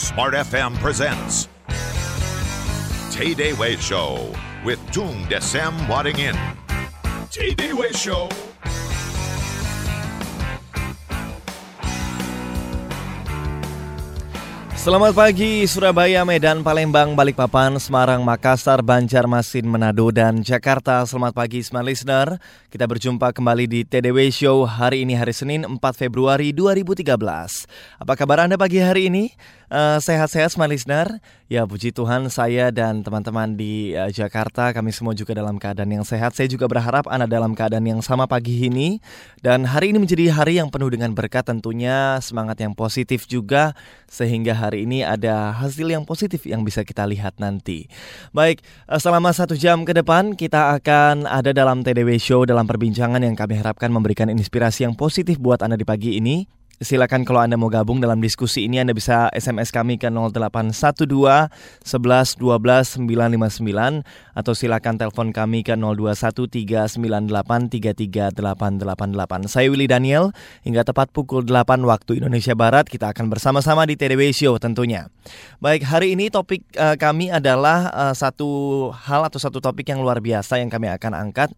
Smart FM presents Tay Way Show with Tung Desem Wadding In. Tay Way Show. Selamat pagi Surabaya, Medan, Palembang, Balikpapan, Semarang, Makassar, Banjarmasin, Manado, dan Jakarta. Selamat pagi smart listener. Kita berjumpa kembali di TDW Show hari ini hari Senin 4 Februari 2013. Apa kabar Anda pagi hari ini? Uh, sehat-sehat smart listener? Ya puji Tuhan saya dan teman-teman di uh, Jakarta kami semua juga dalam keadaan yang sehat. Saya juga berharap Anda dalam keadaan yang sama pagi ini. Dan hari ini menjadi hari yang penuh dengan berkat tentunya semangat yang positif juga sehingga hari ini ada hasil yang positif yang bisa kita lihat nanti. Baik, uh, selama satu jam ke depan kita akan ada dalam TDW Show dalam perbincangan yang kami harapkan memberikan inspirasi yang positif buat Anda di pagi ini. Silakan kalau Anda mau gabung dalam diskusi ini Anda bisa SMS kami ke 0812 11 12 959 atau silakan telepon kami ke 021 398 33888. Saya Willy Daniel hingga tepat pukul 8 waktu Indonesia Barat kita akan bersama-sama di TDW Show tentunya. Baik, hari ini topik uh, kami adalah uh, satu hal atau satu topik yang luar biasa yang kami akan angkat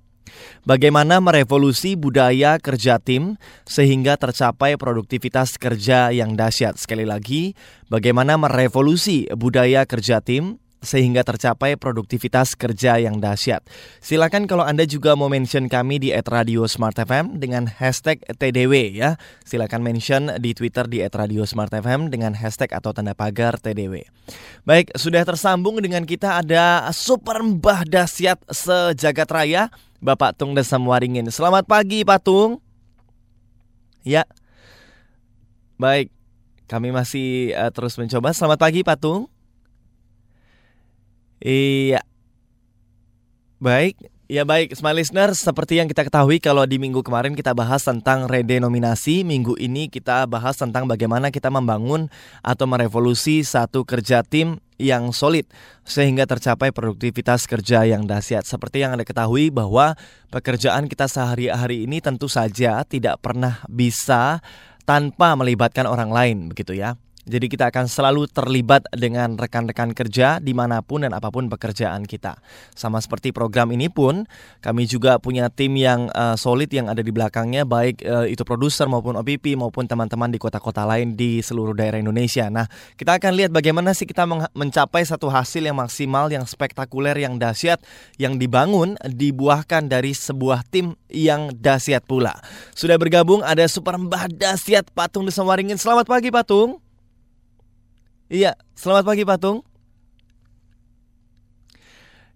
Bagaimana merevolusi budaya kerja tim sehingga tercapai produktivitas kerja yang dahsyat. Sekali lagi, bagaimana merevolusi budaya kerja tim sehingga tercapai produktivitas kerja yang dahsyat. Silakan kalau Anda juga mau mention kami di @radio Smart FM dengan hashtag TDW ya. Silakan mention di Twitter di @radio Smart FM dengan hashtag atau tanda pagar TDW. Baik, sudah tersambung dengan kita ada super mbah dahsyat sejagat raya Bapak Tung Desam Waringin. Selamat pagi Pak Tung. Ya. Baik, kami masih uh, terus mencoba. Selamat pagi Pak Tung. Iya. Baik, Ya baik, smart listener, seperti yang kita ketahui kalau di minggu kemarin kita bahas tentang redenominasi, minggu ini kita bahas tentang bagaimana kita membangun atau merevolusi satu kerja tim yang solid sehingga tercapai produktivitas kerja yang dahsyat. Seperti yang Anda ketahui bahwa pekerjaan kita sehari-hari ini tentu saja tidak pernah bisa tanpa melibatkan orang lain begitu ya. Jadi kita akan selalu terlibat dengan rekan-rekan kerja di mana pun dan apa pun pekerjaan kita. Sama seperti program ini pun, kami juga punya tim yang uh, solid yang ada di belakangnya, baik uh, itu produser maupun OPP maupun teman-teman di kota-kota lain di seluruh daerah Indonesia. Nah, kita akan lihat bagaimana sih kita mencapai satu hasil yang maksimal, yang spektakuler, yang dahsyat, yang dibangun, dibuahkan dari sebuah tim yang dahsyat pula. Sudah bergabung ada Super Mbah Dahsyat Patung Desa Waringin. Selamat pagi Patung. Iya, selamat pagi Patung.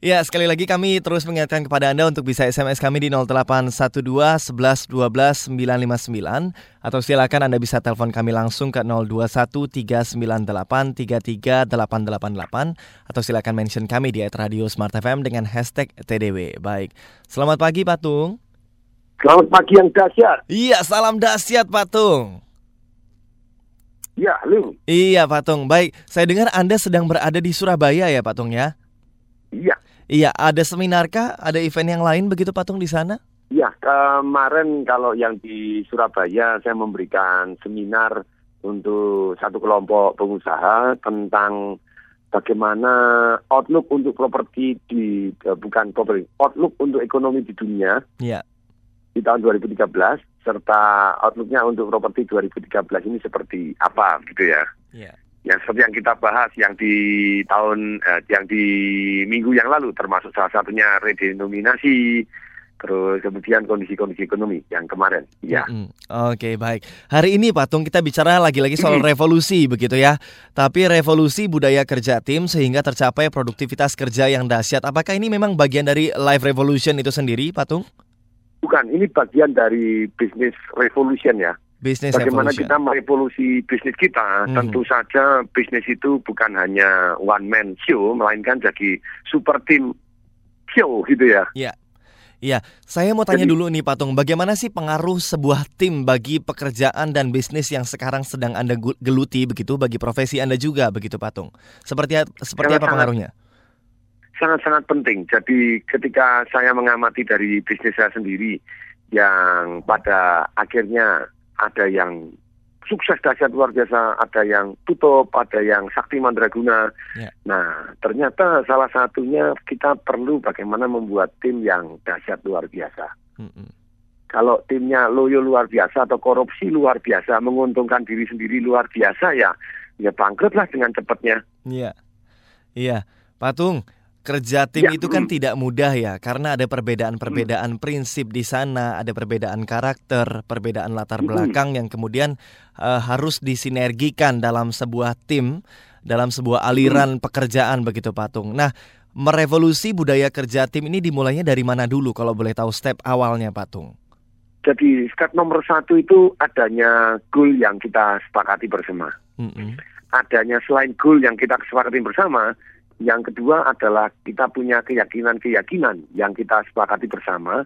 Ya, sekali lagi kami terus mengingatkan kepada Anda untuk bisa SMS kami di 0812 11 12 959 atau silakan Anda bisa telepon kami langsung ke 021 398 33 888 atau silakan mention kami di Radio Smart FM dengan hashtag TDW. Baik, selamat pagi Patung. Selamat pagi yang dahsyat. Iya, salam dahsyat Patung. Ya, halo. Iya, Patung. Baik, saya dengar Anda sedang berada di Surabaya ya, Patung ya? Iya. Iya, ada seminar kah? Ada event yang lain begitu, Patung di sana? Iya, kemarin kalau yang di Surabaya saya memberikan seminar untuk satu kelompok pengusaha tentang bagaimana outlook untuk properti di eh, bukan properti, outlook untuk ekonomi di dunia. Iya. Di tahun 2013 serta outlooknya untuk properti 2013 ini seperti apa gitu ya. Yeah. Yang seperti yang kita bahas yang di tahun eh, yang di minggu yang lalu termasuk salah satunya redenominasi terus kemudian kondisi-kondisi ekonomi yang kemarin. Ya. Mm -hmm. Oke, okay, baik. Hari ini Patung kita bicara lagi-lagi soal revolusi begitu ya. Tapi revolusi budaya kerja tim sehingga tercapai produktivitas kerja yang dahsyat. Apakah ini memang bagian dari life revolution itu sendiri, Patung? Bukan, ini bagian dari bisnis revolution ya. Business Bagaimana revolution. kita merevolusi bisnis kita, Hmm. tentu saja bisnis itu bukan hanya one man show, melainkan jadi super team show gitu ya. Iya. Iya, saya mau tanya Jadi- dulu nih Patung, bagaimana sih pengaruh sebuah tim bagi pekerjaan dan bisnis yang sekarang sedang Anda geluti begitu bagi profesi Anda juga begitu Patung? Seperti seperti apa pengaruhnya? Sangat-sangat penting. Jadi ketika saya mengamati dari bisnis saya sendiri, yang pada akhirnya ada yang sukses dahsyat luar biasa, ada yang tutup, ada yang sakti mandraguna. Ya. Nah, ternyata salah satunya kita perlu bagaimana membuat tim yang dahsyat luar biasa. Mm-mm. Kalau timnya loyo luar biasa atau korupsi luar biasa, menguntungkan diri sendiri luar biasa ya, ya bangkrutlah dengan cepatnya. Iya. Iya, Patung, kerja tim Ya, itu kan mm. tidak mudah ya karena ada perbedaan-perbedaan prinsip di sana, ada perbedaan karakter, perbedaan latar Mm. belakang yang kemudian eh, harus disinergikan dalam sebuah tim, dalam sebuah aliran pekerjaan begitu Patung. Nah, merevolusi budaya kerja tim ini dimulainya dari mana dulu kalau boleh tahu step awalnya Patung? Jadi step nomor satu itu adanya goal yang kita sepakati bersama. Mm-mm. adanya selain goal yang kita sepakati bersama, yang kedua adalah kita punya keyakinan-keyakinan yang kita sepakati bersama.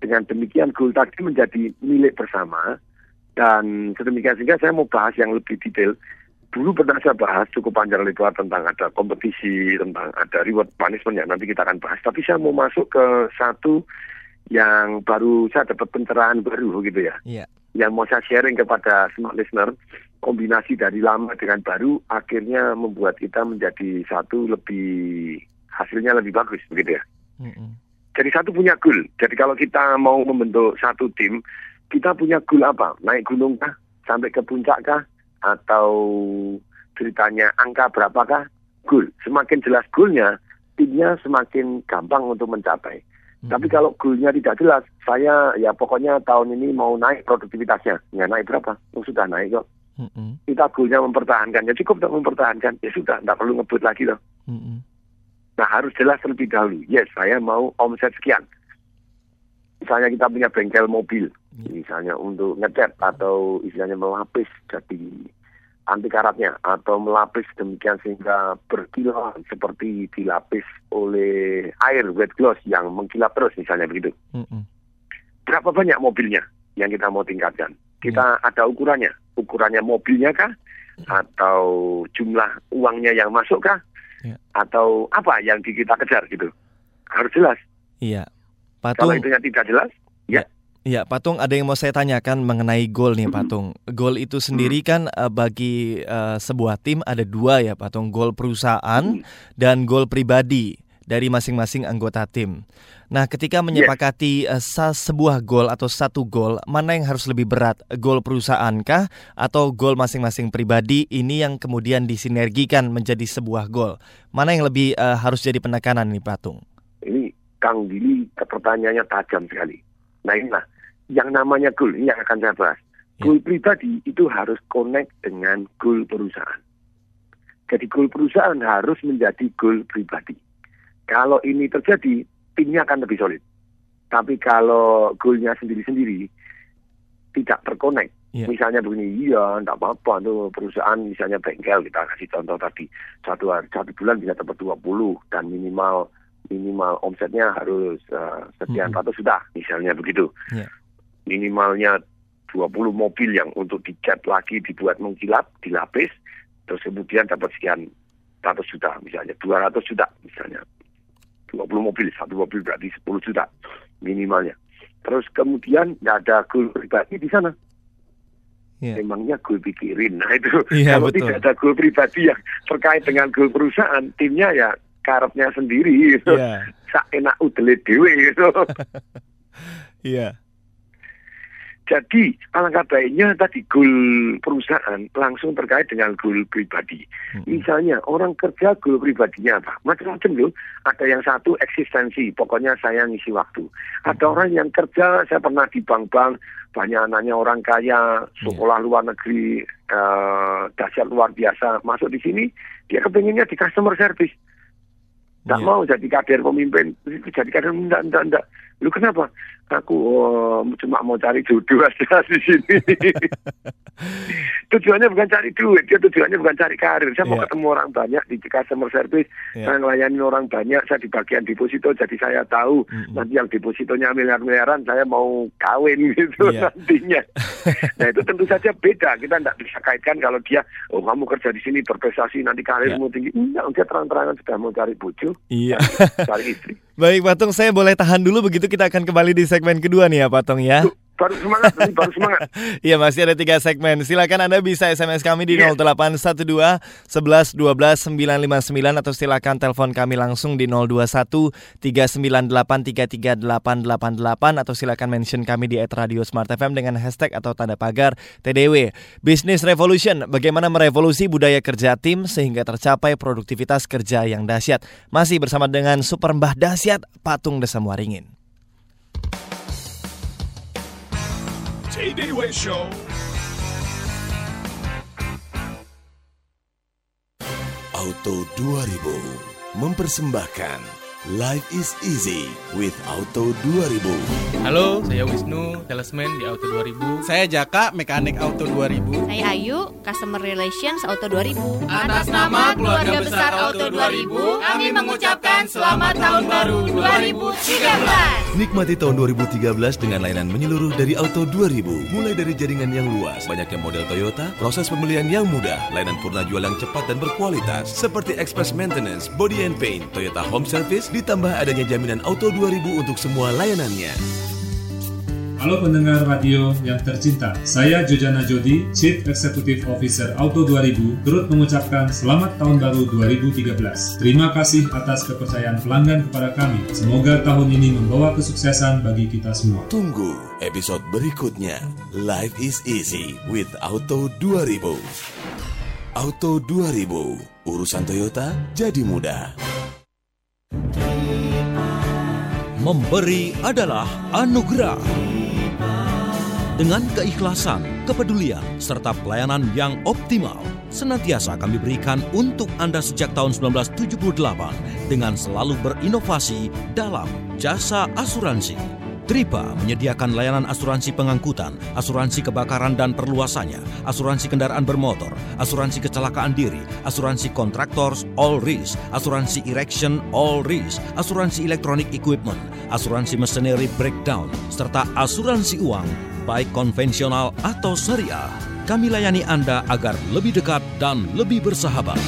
Dengan demikian goal tadi menjadi milik bersama. Dan sedemikian sehingga saya mau bahas yang lebih detail. Dulu pernah saya bahas cukup panjang lebar tentang ada kompetisi, tentang ada reward punishment yang nanti kita akan bahas. Tapi saya mau masuk ke satu yang baru saya dapat pencerahan baru gitu ya Iya. yang mau saya sharing kepada smart listener kombinasi dari lama dengan baru akhirnya membuat kita menjadi satu lebih hasilnya lebih bagus begitu ya. Mm-mm. Jadi satu punya goal. Jadi kalau kita mau membentuk satu tim, kita punya goal apa? Naik gunung kah? Sampai ke puncak kah? Atau ceritanya angka berapakah? Goal. Semakin jelas goalnya, timnya semakin gampang untuk mencapai. Tapi Mm-mm. kalau goalnya tidak jelas, saya ya pokoknya tahun ini mau naik produktivitasnya. Ya naik berapa? Oh, sudah naik kok. Mm-mm. Kita goalnya mempertahankan. Ya cukup untuk mempertahankan. Ya sudah, tidak perlu ngebut lagi loh. Mm-mm. Nah harus jelas terlebih dahulu. Yes, saya mau omset sekian. Misalnya kita punya bengkel mobil. Iya. Misalnya untuk ngecat atau istilahnya melapis jadi anti karatnya atau melapis demikian sehingga berkilau seperti dilapis oleh air wet gloss yang mengkilap terus misalnya begitu. Mm-mm. berapa banyak mobilnya yang kita mau tingkatkan. Kita ada ukurannya. Ukurannya mobilnya kah? Atau jumlah uangnya yang masuk kah? Ya. Atau apa yang di- kita kejar gitu. Harus jelas. Iya. Kalau Patung. itunya tidak jelas, ya Iya, Patung ada yang mau saya tanyakan mengenai goal nih, Patung. Goal itu sendiri kan eh, bagi eh, sebuah tim ada dua ya, Patung. Goal perusahaan dan goal pribadi dari masing-masing anggota tim. Nah, ketika menyepakati eh, sa- sebuah goal atau satu goal, mana yang harus lebih berat? Goal perusahaan kah atau goal masing-masing pribadi ini yang kemudian disinergikan menjadi sebuah goal? Mana yang lebih eh, harus jadi penekanan nih, Patung? ini Kang Dili pertanyaannya tajam sekali. Nah inilah yang namanya goal ini yang akan saya bahas. Ya. Goal pribadi itu harus connect dengan goal perusahaan. Jadi goal perusahaan harus menjadi goal pribadi. Kalau ini terjadi, timnya akan lebih solid. Tapi kalau goalnya sendiri-sendiri tidak terkonek, Ya. misalnya begini, iya, enggak apa-apa tuh perusahaan misalnya bengkel kita kasih contoh tadi satu hari, satu bulan bisa dapat 20 dan minimal minimal omsetnya harus eh, sekian ratus sudah misalnya begitu. Ya. Minimalnya 20 mobil yang untuk dicat lagi dibuat mengkilap, dilapis, terus kemudian dapat sekian ratus juta misalnya, 200 juta misalnya. 20 mobil, satu mobil berarti 10 juta minimalnya. Terus kemudian nggak ada goal pribadi di sana. Ya. Memangnya goal pikirin. Nah itu Iya, kalau betul. tidak ada goal pribadi yang terkait dengan goal perusahaan, timnya ya karepnya sendiri gitu. Iya. Sak enak udele dewe gitu. Iya. Jadi alangkah baiknya tadi goal perusahaan langsung terkait dengan goal pribadi. Mm-mm. Misalnya orang kerja goal pribadinya apa? Macam-macam loh. Ada yang satu eksistensi, pokoknya saya ngisi waktu. Ada Mhm. orang yang kerja, saya pernah di bank-bank, banyak anaknya orang kaya, sekolah luar negeri, eh, dahsyat luar biasa, masuk di sini, dia kepinginnya di customer service. Tidak Iya. mau jadi kader pemimpin, jadi kader enggak, enggak, enggak. Lu kenapa? Aku oh, cuma mau cari jodoh aja di sini. tujuannya bukan cari duit, dia tujuannya bukan cari karir. Saya mau Iya. ketemu orang banyak di customer service, Iya. saya melayani orang banyak, saya di bagian deposito, jadi saya tahu Mm-mm. nanti yang depositonya miliar-miliaran, saya mau kawin gitu Iya. nantinya. nah itu tentu saja beda, kita tidak bisa kaitkan kalau dia, oh kamu kerja di sini berprestasi, nanti karirmu tinggi. Enggak, dia terang-terangan sudah mau cari bojo, Iya. cari istri. Baik Patung, saya boleh tahan dulu begitu kita akan kembali di segmen kedua nih ya Patung ya. baru semangat, baru semangat. Iya masih ada tiga segmen. Silakan Anda bisa SMS kami di Yes. 0812 11 12 959 atau silakan telepon kami langsung di 021 398 33888 atau silakan mention kami di @radio Smart FM dengan hashtag atau tanda pagar TDW. Business Revolution, bagaimana merevolusi budaya kerja tim sehingga tercapai produktivitas kerja yang dahsyat. Masih bersama dengan Super Mbah Dahsyat Patung Desa Muaringin. TDW Show. Auto 2000 mempersembahkan Life is easy with Auto 2000. Halo, saya Wisnu, salesman di Auto 2000. Saya Jaka, mekanik Auto 2000. Saya Ayu, Customer Relations Auto 2000. Atas nama keluarga besar Auto 2000, kami mengucapkan selamat tahun baru 2013. Nikmati tahun 2013 dengan layanan menyeluruh dari Auto 2000. Mulai dari jaringan yang luas, banyaknya model Toyota, proses pembelian yang mudah, layanan purna jual yang cepat dan berkualitas, seperti express maintenance, body and paint, Toyota home service, ditambah adanya jaminan Auto 2000 untuk semua layanannya. Halo pendengar radio yang tercinta, saya Jojana Jodi, Chief Executive Officer Auto 2000, turut mengucapkan selamat tahun baru 2013. Terima kasih atas kepercayaan pelanggan kepada kami. Semoga tahun ini membawa kesuksesan bagi kita semua. Tunggu episode berikutnya. Life is easy with Auto 2000. Auto 2000, urusan Toyota jadi mudah. Memberi adalah anugerah. Dengan keikhlasan, kepedulian, serta pelayanan yang optimal, senantiasa kami berikan untuk Anda sejak tahun 1978 dengan selalu berinovasi dalam jasa asuransi. Tripa menyediakan layanan asuransi pengangkutan, asuransi kebakaran dan perluasannya, asuransi kendaraan bermotor, asuransi kecelakaan diri, asuransi kontraktor all risk, asuransi erection all risk, asuransi electronic equipment, asuransi machinery breakdown, serta asuransi uang, baik konvensional atau syariah. Kami layani Anda agar lebih dekat dan lebih bersahabat.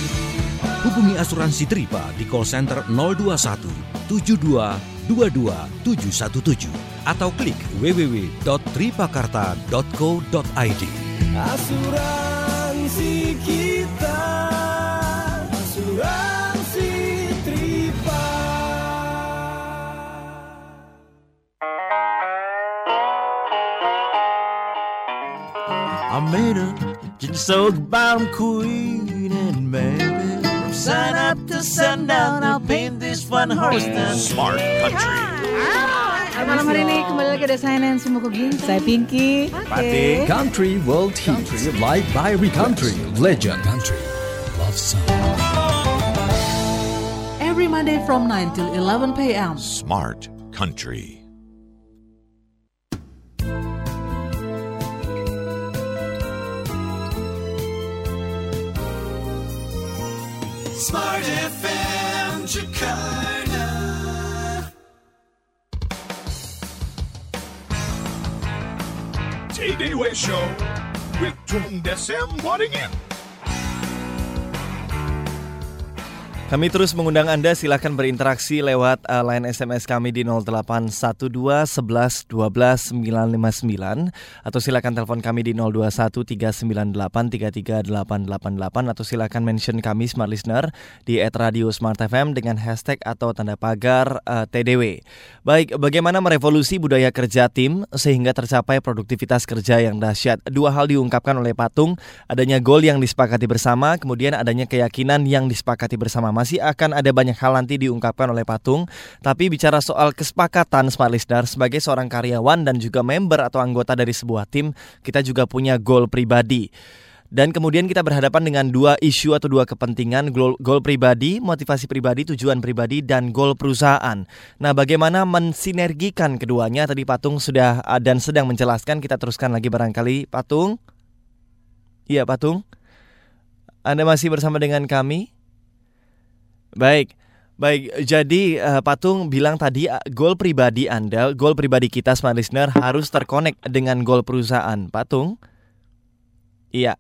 Hubungi asuransi Tripa di call center 021 72 22717 atau klik www.tripakarta.co.id. Asuransi kita, asuransi Tripa. I made her just so the bottom queen and baby. From sun up to sundown, I'll paint this one horse down. Smart Country. Malam hari ini kembali lagi ada saya Nancy Mukoging, saya Pinky. Oke. Country World Hits, live by Country, Legend. Country, love song. Every Monday from 9 till 11 p.m. Smart Country. Smart FM Jakarta. TDW Show with Tung Desem Waddingin. Kami terus mengundang Anda silahkan berinteraksi lewat uh, line SMS kami di 0812 11 12 959 atau silakan telepon kami di 021 398 33888 atau silakan mention kami Smart Listener di @radio Smart FM dengan hashtag atau tanda pagar uh, TDW. Baik, bagaimana merevolusi budaya kerja tim sehingga tercapai produktivitas kerja yang dahsyat? Dua hal diungkapkan oleh Patung, adanya goal yang disepakati bersama, kemudian adanya keyakinan yang disepakati bersama. Masih akan ada banyak hal nanti diungkapkan oleh Patung, tapi bicara soal kesepakatan Smart Listener sebagai seorang karyawan dan juga member atau anggota dari sebuah tim, kita juga punya goal pribadi. Dan kemudian kita berhadapan dengan dua isu atau dua kepentingan, goal, goal pribadi, motivasi pribadi, tujuan pribadi, dan goal perusahaan. Nah, bagaimana mensinergikan keduanya? Tadi Patung sudah uh, dan sedang menjelaskan, kita teruskan lagi barangkali. Patung? Iya, Patung? Anda masih bersama dengan kami? Baik. Baik, jadi uh, Patung bilang tadi uh, goal pribadi Anda, goal pribadi kita smart listener harus terkonek dengan goal perusahaan. Patung? Iya.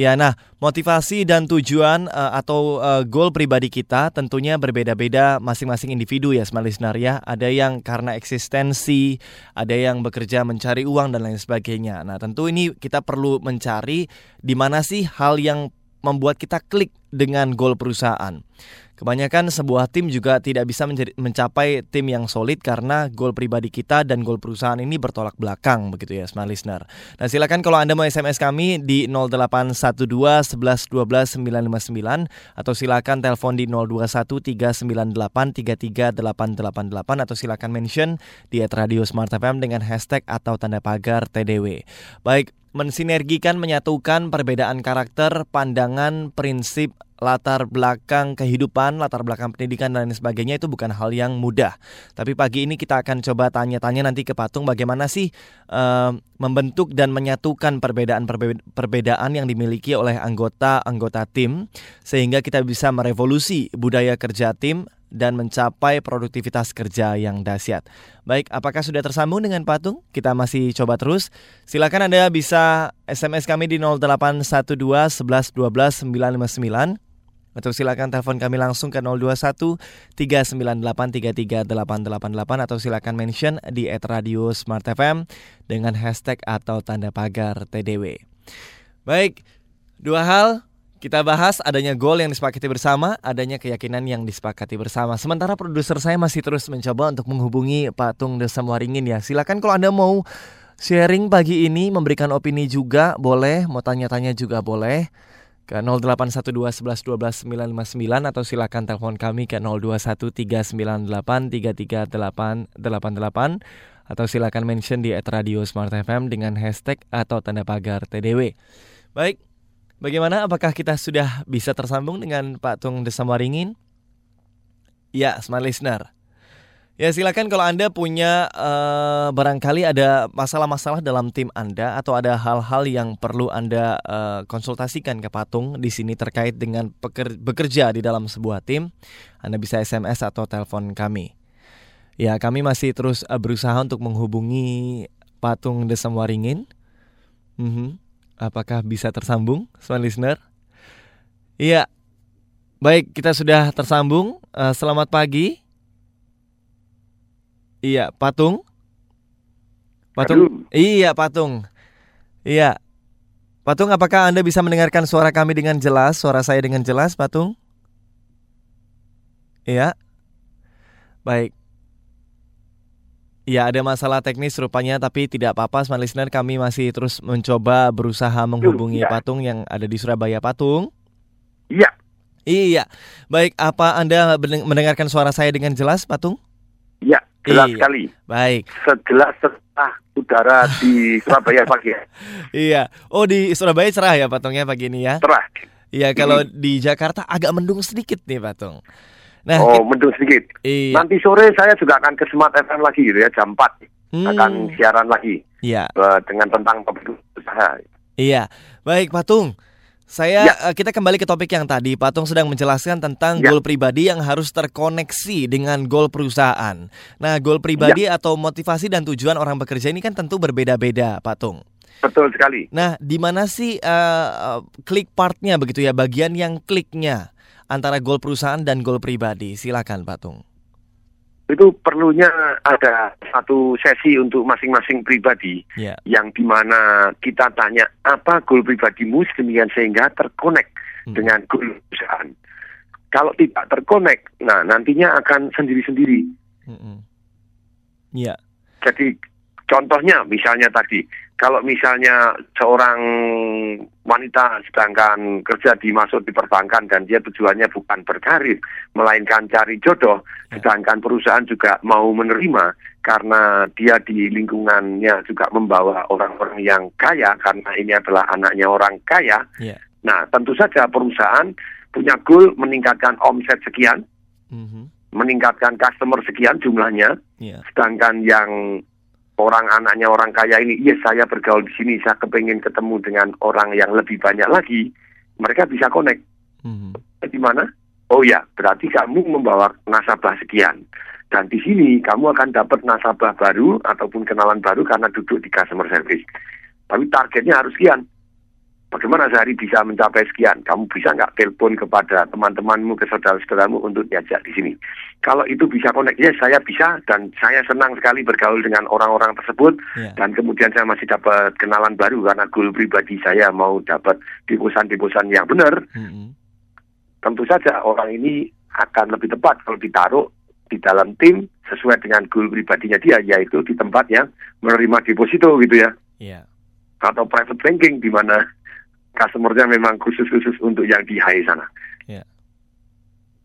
Ya, nah motivasi dan tujuan uh, atau uh, goal pribadi kita tentunya berbeda-beda masing-masing individu ya, smart listener ya. Ada yang karena eksistensi, ada yang bekerja mencari uang dan lain sebagainya. Nah, tentu ini kita perlu mencari di mana sih hal yang membuat kita klik dengan goal perusahaan. Kebanyakan sebuah tim juga tidak bisa mencapai tim yang solid karena goal pribadi kita dan goal perusahaan ini bertolak belakang begitu ya smart listener. Nah silakan kalau Anda mau SMS kami di 0812 11 12 959 atau silakan telepon di 021 398 33888 atau silakan mention di Radio Smart FM dengan hashtag atau tanda pagar TDW. Baik, mensinergikan menyatukan perbedaan karakter, pandangan, prinsip, latar belakang kehidupan, latar belakang pendidikan dan lain sebagainya itu bukan hal yang mudah. Tapi pagi ini kita akan coba tanya-tanya nanti ke Patung bagaimana sih uh, membentuk dan menyatukan perbedaan yang dimiliki oleh anggota-anggota tim sehingga kita bisa merevolusi budaya kerja tim dan mencapai produktivitas kerja yang dahsyat. Baik, apakah sudah tersambung dengan Patung? Kita masih coba terus. Silakan Anda bisa SMS kami di 0812 11 12 959 atau silakan telepon kami langsung ke 021 398 33888 atau silakan mention di radio smart FM dengan hashtag atau tanda pagar TDW. Baik, dua hal kita bahas adanya goal yang disepakati bersama, adanya keyakinan yang disepakati bersama. Sementara produser saya masih terus mencoba untuk menghubungi Pak Tung Desa Muaringin ya. Silakan kalau Anda mau sharing pagi ini, memberikan opini juga boleh, mau tanya-tanya juga boleh ke 0812 11 12 959 atau silakan telepon kami ke 021 398 33888 atau silakan mention di Radio Smart FM dengan hashtag atau tanda pagar TDW. Baik, bagaimana? Apakah kita sudah bisa tersambung dengan Pak Tung Desa Waringin? Ya, smart listener. Ya silakan kalau Anda punya uh, barangkali ada masalah-masalah dalam tim Anda atau ada hal-hal yang perlu Anda uh, konsultasikan ke Patung di sini terkait dengan bekerja di dalam sebuah tim, Anda bisa SMS atau telepon kami. Ya, kami masih terus uh, berusaha untuk menghubungi Patung Desem Waringin. Mm -hmm. Apakah bisa tersambung, smart listener? Iya. Baik, kita sudah tersambung. Uh, selamat pagi. Iya, patung. Patung. Aduh. Iya, patung. Iya. Patung, apakah Anda bisa mendengarkan suara kami dengan jelas? Suara saya dengan jelas, Patung? Iya. Baik. Ya, ada masalah teknis rupanya, tapi tidak apa-apa, smart listener. Kami masih terus mencoba berusaha menghubungi ya. Patung yang ada di Surabaya. Patung? Iya. Iya. Baik, apa Anda mendengarkan suara saya dengan jelas, Patung? Iya. Jelas iya. sekali. Baik. Sejelas cerah udara di Surabaya pagi. iya. Oh di Surabaya cerah ya patungnya pagi ini ya? Cerah. Iya kalau hmm. di Jakarta agak mendung sedikit nih patung. Nah, oh mendung sedikit. Iya. Nanti sore saya juga akan ke Smart FM lagi gitu ya jam 4 hmm. akan siaran lagi. Iya. dengan tentang usaha. Iya. Baik patung. Saya ya. Eh, kita kembali ke topik yang tadi Patung sedang menjelaskan tentang ya. goal pribadi yang harus terkoneksi dengan goal perusahaan. Nah, goal pribadi ya. atau motivasi dan tujuan orang bekerja ini kan tentu berbeda-beda, Patung. Betul sekali. Nah, di mana sih uh, klik partnya begitu ya, bagian yang kliknya antara goal perusahaan dan goal pribadi? Silakan, Patung itu perlunya ada satu sesi untuk masing-masing pribadi yeah. yang di mana kita tanya apa goal pribadimu sedemikian sehingga terkonek hmm. dengan goal perusahaan. Kalau tidak terkonek, nah nantinya akan sendiri-sendiri. Hmm. Yeah. Jadi contohnya misalnya tadi kalau misalnya seorang wanita sedangkan kerja di masuk di perbankan dan dia tujuannya bukan berkarir melainkan cari jodoh ya. sedangkan perusahaan juga mau menerima karena dia di lingkungannya juga membawa orang-orang yang kaya karena ini adalah anaknya orang kaya yeah. nah tentu saja perusahaan punya goal meningkatkan omset sekian mm -hmm. meningkatkan customer sekian jumlahnya yeah. sedangkan yang orang anaknya orang kaya ini, yes saya bergaul di sini, saya kepengen ketemu dengan orang yang lebih banyak lagi, mereka bisa connect. Hmm. Di mana? Oh ya, berarti kamu membawa nasabah sekian. Dan di sini kamu akan dapat nasabah baru ataupun kenalan baru karena duduk di customer service. Tapi targetnya harus sekian. Bagaimana sehari bisa mencapai sekian? Kamu bisa nggak telepon kepada teman-temanmu, ke saudara-saudaramu untuk diajak di sini? Kalau itu bisa connect, ya saya bisa dan saya senang sekali bergaul dengan orang-orang tersebut Iya. dan kemudian saya masih dapat kenalan baru karena goal pribadi saya mau dapat deposan-deposan yang benar. Mm-mm. Tentu saja orang ini akan lebih tepat kalau ditaruh di dalam tim sesuai dengan goal pribadinya dia yaitu di tempat yang menerima deposito gitu ya Iya. atau private banking di mana customernya memang khusus-khusus untuk yang di high sana.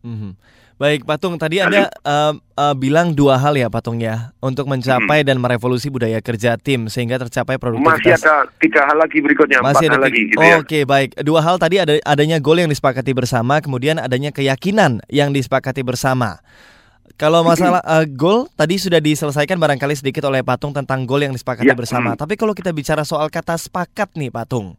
Mhm. Baik, Patung. Tadi Anda eh, eh, bilang dua hal ya, Patung ya, untuk mencapai dan merevolusi budaya kerja tim sehingga tercapai Masih produktivitas. ada tiga hal lagi berikutnya, empat Masih hal ada lagi gitu ya. Oke, baik. Dua hal tadi ada adanya goal yang disepakati bersama, kemudian adanya keyakinan yang disepakati bersama. Kalau masalah eh, goal tadi sudah diselesaikan barangkali sedikit oleh Patung tentang goal yang disepakati Ya, bersama. mm. Tapi kalau kita bicara soal kata sepakat nih, Patung.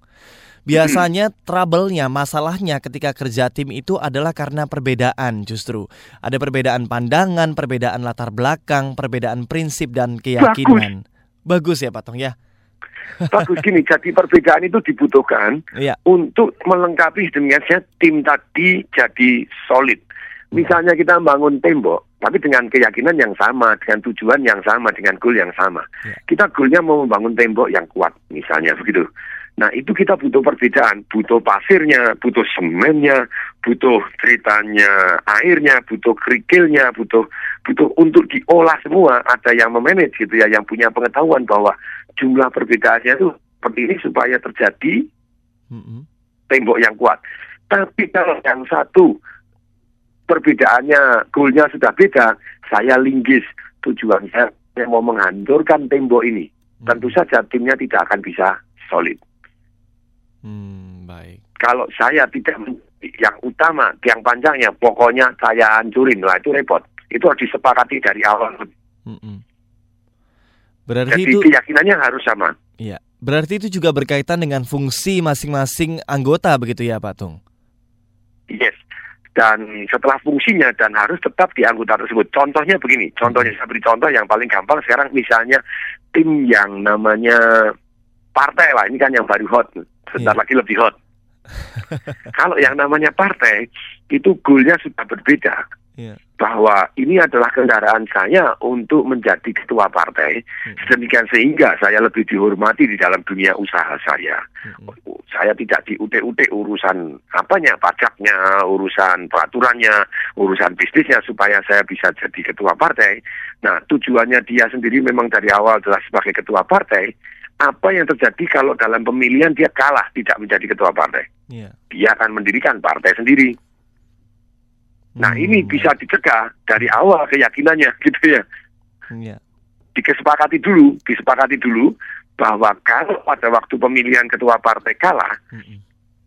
Biasanya trouble-nya, masalahnya ketika kerja tim itu adalah karena perbedaan justru. Ada perbedaan pandangan, perbedaan latar belakang, perbedaan prinsip dan keyakinan. Bagus, ya Patung ya. Bagus gini, jadi perbedaan itu dibutuhkan Iya. untuk melengkapi sedemikian tim tadi jadi solid. Misalnya kita bangun tembok, tapi dengan keyakinan yang sama, dengan tujuan yang sama, dengan goal yang sama. Kita goalnya mau membangun tembok yang kuat, misalnya begitu. Nah itu kita butuh perbedaan, butuh pasirnya, butuh semennya, butuh ceritanya airnya, butuh kerikilnya, butuh butuh untuk diolah semua. Ada yang memanage gitu ya, yang punya pengetahuan bahwa jumlah perbedaannya itu seperti ini supaya terjadi tembok yang kuat. Tapi kalau yang satu perbedaannya, goalnya sudah beda, saya linggis tujuan saya, saya mau menghancurkan tembok ini. Tentu saja timnya tidak akan bisa solid. Hmm, baik. Kalau saya tidak yang utama, tiang panjangnya, pokoknya saya hancurin, lah itu repot. Itu harus disepakati dari awal. Berarti Jadi itu keyakinannya harus sama. Iya. Berarti itu juga berkaitan dengan fungsi masing-masing anggota begitu ya, Pak Tung? Yes. Dan setelah fungsinya dan harus tetap di anggota tersebut. Contohnya begini, contohnya saya beri contoh yang paling gampang sekarang misalnya tim yang namanya partai lah, ini kan yang baru hot, sebentar lagi lebih hot. Kalau yang namanya partai itu goalnya sudah berbeda bahwa ini adalah kendaraan saya untuk menjadi ketua partai sedemikian sehingga saya lebih dihormati di dalam dunia usaha saya. Saya tidak diute-ute urusan apanya, pajaknya, urusan peraturannya, urusan bisnisnya supaya saya bisa jadi ketua partai. Nah, tujuannya dia sendiri memang dari awal adalah sebagai ketua partai. Apa yang terjadi kalau dalam pemilihan dia kalah tidak menjadi ketua partai? Iya. Dia akan mendirikan partai sendiri. Nah, ini bisa dicegah dari awal keyakinannya gitu ya. Iya. Dikesepakati dulu, disepakati dulu bahwa kalau pada waktu pemilihan ketua partai kalah,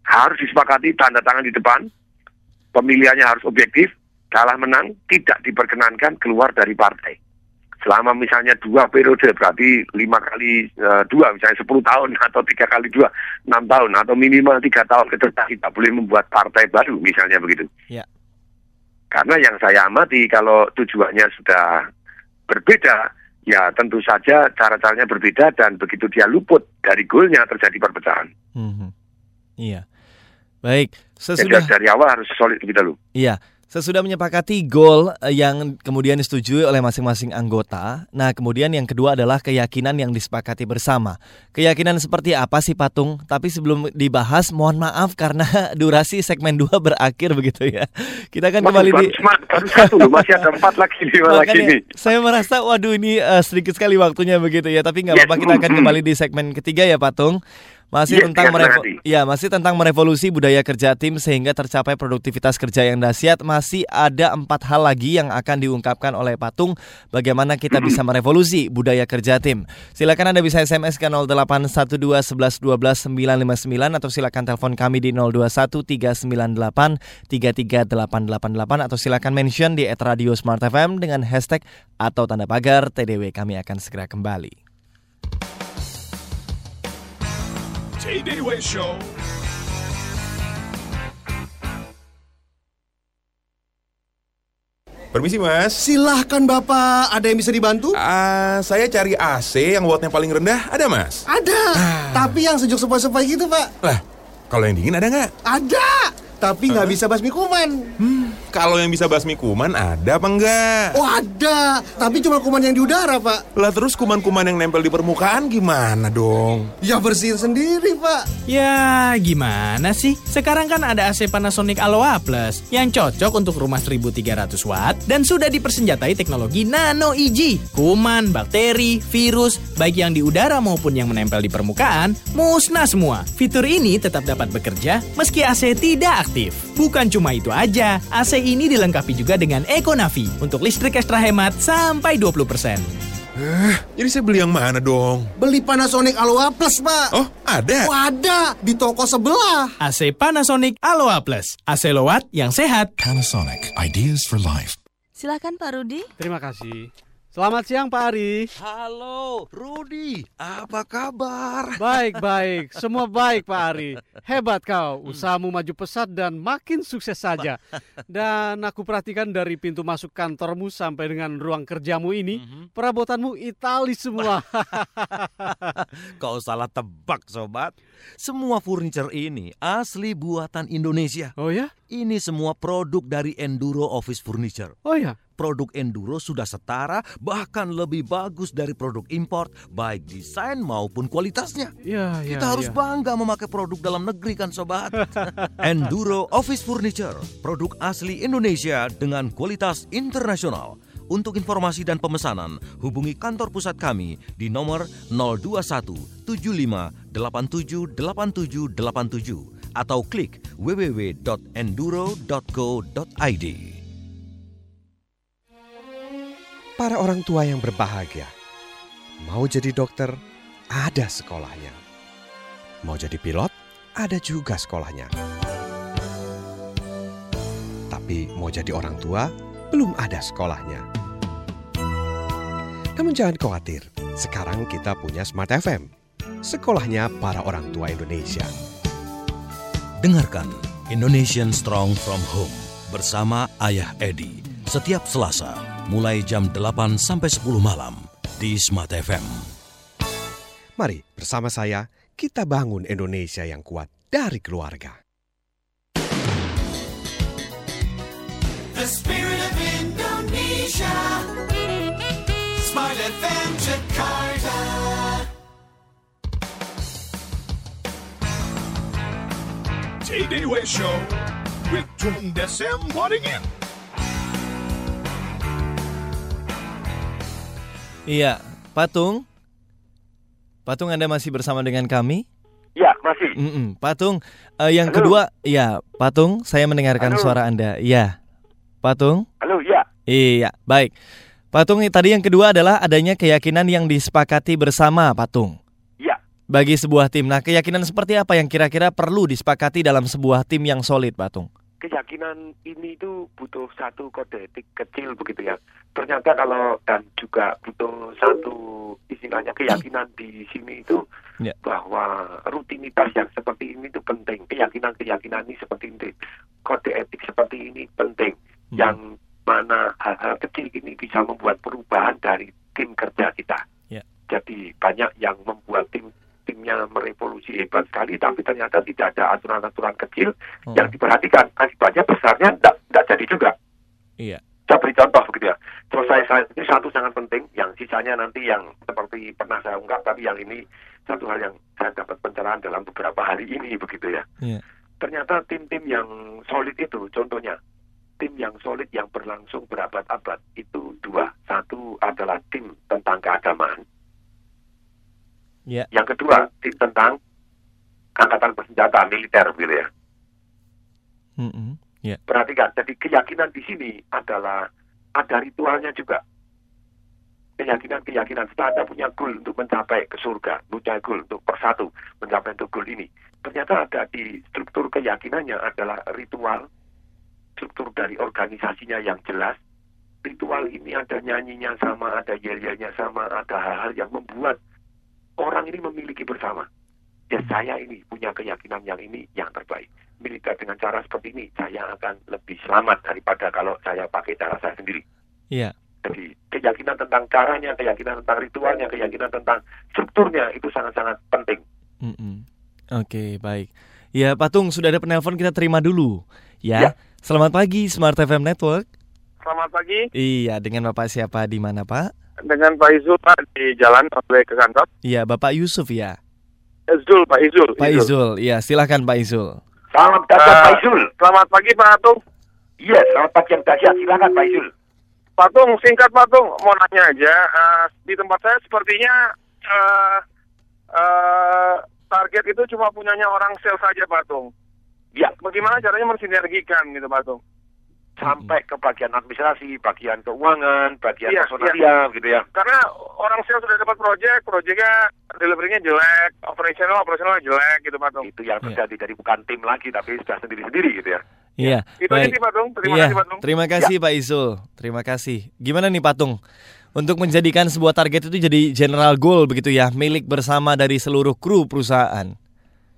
harus disepakati tanda tangan di depan, pemilihannya harus objektif, kalah menang, tidak diperkenankan keluar dari partai. Selama misalnya dua periode, berarti lima kali eh, dua, misalnya sepuluh tahun atau tiga kali dua, enam tahun atau minimal tiga tahun ke depan tidak boleh membuat partai baru, misalnya begitu. Ya. Karena yang saya amati kalau tujuannya sudah berbeda, ya tentu saja cara-caranya berbeda dan begitu dia luput dari goalnya terjadi perpecahan. Mhm. Iya. Baik, Jadi sesudah dari awal harus solid lebih dahulu. Iya, sesudah menyepakati goal eh, yang kemudian disetujui oleh masing-masing anggota. Nah, kemudian yang kedua adalah keyakinan yang disepakati bersama. Keyakinan seperti apa sih Patung? Tapi sebelum dibahas, mohon maaf karena durasi segmen 2 berakhir begitu ya. Kita akan kembali di satu masih ada empat lagi lima lagi Makanya nih. saya merasa waduh ini eh, sedikit sekali waktunya begitu ya, tapi nggak Yes, apa-apa kita akan kembali di segmen ketiga ya Patung. Masih Yes, tentang yes, merevo- nanti. ya masih tentang merevolusi budaya kerja tim sehingga tercapai produktivitas kerja yang dahsyat. Masih ada empat hal lagi yang akan diungkapkan oleh Patung bagaimana kita bisa merevolusi budaya kerja tim. Silakan Anda bisa SMS ke 0812 11 12 959 atau silakan telepon kami di 021 398 33888 atau silakan mention di @radio Smart FM dengan hashtag atau tanda pagar TDW. Kami akan segera kembali. TDW Show. Permisi mas Silahkan bapak, ada yang bisa dibantu? Ah, Saya cari AC yang wattnya paling rendah, ada mas? Ada, tapi yang sejuk sepoi-sepoi gitu pak Lah, Kalau yang dingin ada nggak? Ada, tapi nggak bisa basmi kuman. Hmm, kalau yang bisa basmi kuman ada apa enggak? Oh ada, tapi cuma kuman yang di udara pak. Lah terus kuman-kuman yang nempel di permukaan gimana dong? Ya bersihin sendiri pak. Ya, gimana sih? Sekarang kan ada AC Panasonic Aloha Plus yang cocok untuk rumah 1300 watt dan sudah dipersenjatai teknologi Nano EG. Kuman, bakteri, virus, baik yang di udara maupun yang menempel di permukaan, musnah semua. Fitur ini tetap dapat bekerja meski AC tidak aktif. Bukan cuma itu aja, AC ini dilengkapi juga dengan EcoNavi untuk listrik ekstra hemat sampai 20%. Eh, jadi saya beli yang mana dong? Beli Panasonic Aloha Plus pak. Oh ada? Oh, ada di toko sebelah. AC Panasonic Aloha Plus. AC Lowat yang sehat. Panasonic, ideas for life. Silakan Pak Rudi. Terima kasih. Selamat siang Pak Ari. Halo, Rudi. Apa kabar? Baik, baik. Semua baik Pak Ari. Hebat kau. Usahamu maju pesat dan makin sukses saja. Dan aku perhatikan dari pintu masuk kantormu sampai dengan ruang kerjamu ini, perabotanmu Itali semua. Kau salah tebak, sobat. Semua furniture ini asli buatan Indonesia. Oh ya? Ini semua produk dari Enduro Office Furniture. Oh ya? Produk Enduro sudah setara, bahkan lebih bagus dari produk import, baik desain maupun kualitasnya. Ya, ya. Kita harus ya. bangga memakai produk dalam negeri kan sobat. Enduro Office Furniture, produk asli Indonesia dengan kualitas internasional. Untuk informasi dan pemesanan, hubungi kantor pusat kami di nomor 021 75 87 87 87 atau klik www.enduro.co.id. Para orang tua yang berbahagia, mau jadi dokter, ada sekolahnya. Mau jadi pilot, ada juga sekolahnya. Tapi mau jadi orang tua, belum ada sekolahnya. Namun jangan khawatir, sekarang kita punya Smart FM. Sekolahnya para orang tua Indonesia. Dengarkan Indonesian Strong from Home bersama Ayah Edi setiap Selasa mulai jam 8 sampai 10 malam di Smart FM. Mari bersama saya kita bangun Indonesia yang kuat dari keluarga. The spirit of Indonesia. Smart FM Jakarta. TDW Show with Tung Desem Waddingin. Iya, Patung. Patung Anda masih bersama dengan kami? Ya, masih. Mm-mm. Patung, eh, yang Halo. kedua, ya, Patung, saya mendengarkan Halo. suara Anda. Iya, Patung. Halo, ya. Iya, baik. Patung, tadi yang kedua adalah adanya keyakinan yang disepakati bersama, Patung. Ya. Bagi sebuah tim. Nah, keyakinan seperti apa yang kira-kira perlu disepakati dalam sebuah tim yang solid, Patung? Keyakinan ini itu butuh satu kode etik kecil begitu ya. Ternyata kalau dan juga butuh satu istilahnya keyakinan di sini itu Ya. bahwa rutinitas yang seperti ini itu penting. Keyakinan-keyakinan ini seperti ini. Kode etik seperti ini penting. Yang mana hal-hal kecil ini bisa membuat perubahan dari tim kerja kita. Ya. Jadi banyak yang membuat tim timnya merevolusi hebat sekali, tapi ternyata tidak ada aturan-aturan kecil Oh. yang diperhatikan. Akibatnya besarnya tidak jadi juga. Iya. Saya beri contoh begitu ya. Terus saya, saya ini satu sangat penting, yang sisanya nanti yang seperti pernah saya ungkap, tapi yang ini satu hal yang saya dapat pencerahan dalam beberapa hari ini begitu ya. Iya. Ternyata tim-tim yang solid itu, contohnya tim yang solid yang berlangsung berabad-abad itu dua. Satu adalah tim tentang keagamaan. Ya. Yang kedua tentang angkatan bersenjata militer gitu ya. Mm-mm. Ya. Perhatikan, jadi keyakinan di sini adalah ada ritualnya juga. Keyakinan-keyakinan setelah Anda punya goal untuk mencapai ke surga, punya goal untuk persatu mencapai untuk goal ini. Ternyata ada di struktur keyakinannya adalah ritual, struktur dari organisasinya yang jelas. Ritual ini ada nyanyinya sama, ada yel-yelnya sama, ada hal-hal yang membuat orang ini memiliki bersama. Ya saya ini punya keyakinan yang ini yang terbaik. Militer dengan cara seperti ini, saya akan lebih selamat daripada kalau saya pakai cara saya sendiri. Iya. Jadi keyakinan tentang caranya, keyakinan tentang ritualnya, keyakinan tentang strukturnya itu sangat-sangat penting. Mm-mm. Oke, baik. Ya, Patung sudah ada penelpon kita terima dulu. Ya. Selamat pagi Smart FM Network. Selamat pagi. Iya, dengan Bapak siapa di mana, Pak? Dengan Pak Izul Pak di jalan oleh ke kantor. Iya, Bapak Yusuf ya. Izul, Pak Izul. Pak Izul, iya silahkan Pak Izul. Salam dahsyat Eh, Pak Izul. Selamat pagi Pak Atung. Iya, selamat pagi yang dahsyat. Silakan Pak Izul. Patung, singkat Patung, mau nanya aja. eh, di tempat saya sepertinya eh, eh, target itu cuma punyanya orang sales saja Patung. Ya. Bagaimana caranya mensinergikan gitu Patung? Sampai ke bagian administrasi, bagian keuangan, bagian Iya, personalia gitu ya. Karena orang sales sudah dapat proyek, proyeknya deliverynya jelek, operasional operasional jelek gitu Patung. Itu yang terjadi. Jadi bukan tim lagi, tapi sudah sendiri-sendiri gitu ya. Iya. Itu aja sih Patung. Terima iya, kasih Patung. Terima kasih Pak Izul. Terima kasih. Gimana nih Patung? Untuk menjadikan sebuah target itu jadi general goal begitu ya, milik bersama dari seluruh kru perusahaan.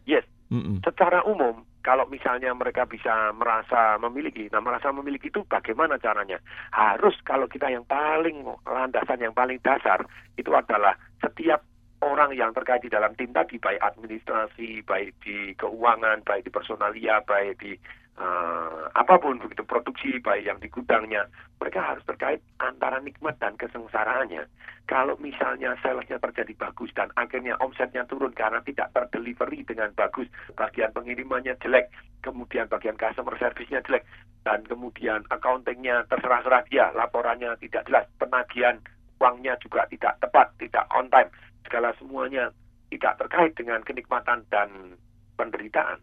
Yes. Mm-mm. Secara umum, kalau misalnya mereka bisa merasa memiliki, nah merasa memiliki itu bagaimana caranya? Harus kalau kita yang paling landasan yang paling dasar itu adalah setiap orang yang terkait di dalam tim tadi, baik administrasi, baik di keuangan, baik di personalia, baik di eh, apa pun begitu produksi, baik yang di gudangnya, mereka harus terkait antara nikmat dan kesengsaraannya. Kalau misalnya salesnya terjadi bagus dan akhirnya omsetnya turun karena tidak terdelivery dengan bagus, bagian pengirimannya jelek, kemudian bagian customer service-nya jelek, dan kemudian accounting-nya terserah-serah dia, laporannya tidak jelas, penagihan uangnya juga tidak tepat, tidak on time, segala semuanya tidak terkait dengan kenikmatan dan penderitaan.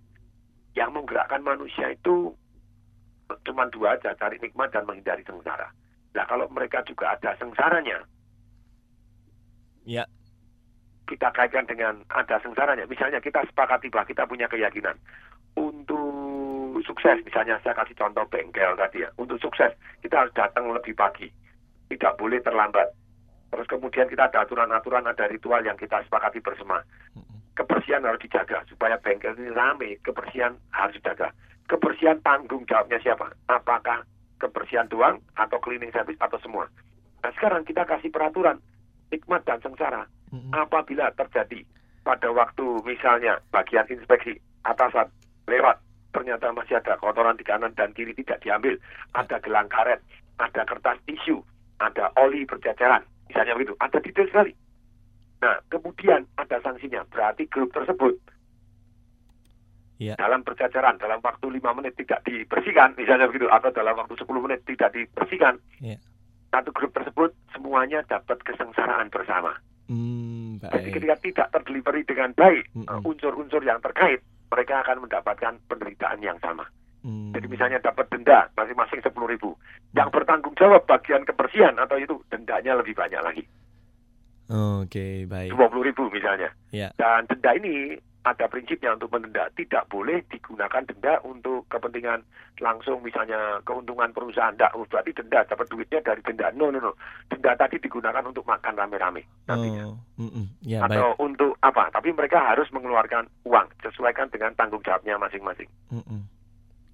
Yang menggerakkan manusia itu cuma dua aja, cari nikmat dan menghindari sengsara. Nah kalau mereka juga ada sengsaranya, Ya. kita kaitkan dengan ada sengsaranya. Misalnya kita sepakati bahwa kita punya keyakinan untuk sukses, misalnya saya kasih contoh bengkel tadi ya, untuk sukses kita harus datang lebih pagi, tidak boleh terlambat. Terus kemudian kita ada aturan-aturan, ada ritual yang kita sepakati bersama. Kebersihan harus dijaga supaya bengkel ini rame, kebersihan harus dijaga. Kebersihan tanggung jawabnya siapa? Apakah kebersihan doang atau cleaning service atau semua? Nah sekarang kita kasih peraturan nikmat dan sengsara. Apabila terjadi pada waktu misalnya bagian inspeksi atasan lewat ternyata masih ada kotoran di kanan dan kiri tidak diambil, ada gelang karet, ada kertas tisu, ada oli berjajaran, misalnya begitu, ada detail sekali. Nah, kemudian ada sanksinya, berarti grup tersebut Ya. dalam berjajaran dalam waktu lima menit tidak dibersihkan, misalnya begitu, atau dalam waktu 10 menit tidak dibersihkan, Ya. satu grup tersebut semuanya dapat kesengsaraan bersama. Hmm, Jadi baik. ketika tidak terdelivery dengan baik, uh, unsur-unsur yang terkait, mereka akan mendapatkan penderitaan yang sama. Hmm. Jadi misalnya dapat denda masing-masing sepuluh ribu. Yang bertanggung jawab bagian kebersihan atau itu dendanya lebih banyak lagi. Oke, baik. dua puluh ribu misalnya. Ya. Dan denda ini ada prinsipnya untuk mendenda. Tidak boleh digunakan denda untuk kepentingan langsung misalnya keuntungan perusahaan. Tidak, oh, berarti denda dapat duitnya dari denda. No, no, no. Denda tadi digunakan untuk makan rame-rame. Oh, mm-mm. ya atau baik. untuk apa? Tapi mereka harus mengeluarkan uang sesuaikan dengan tanggung jawabnya masing-masing. Mm-mm.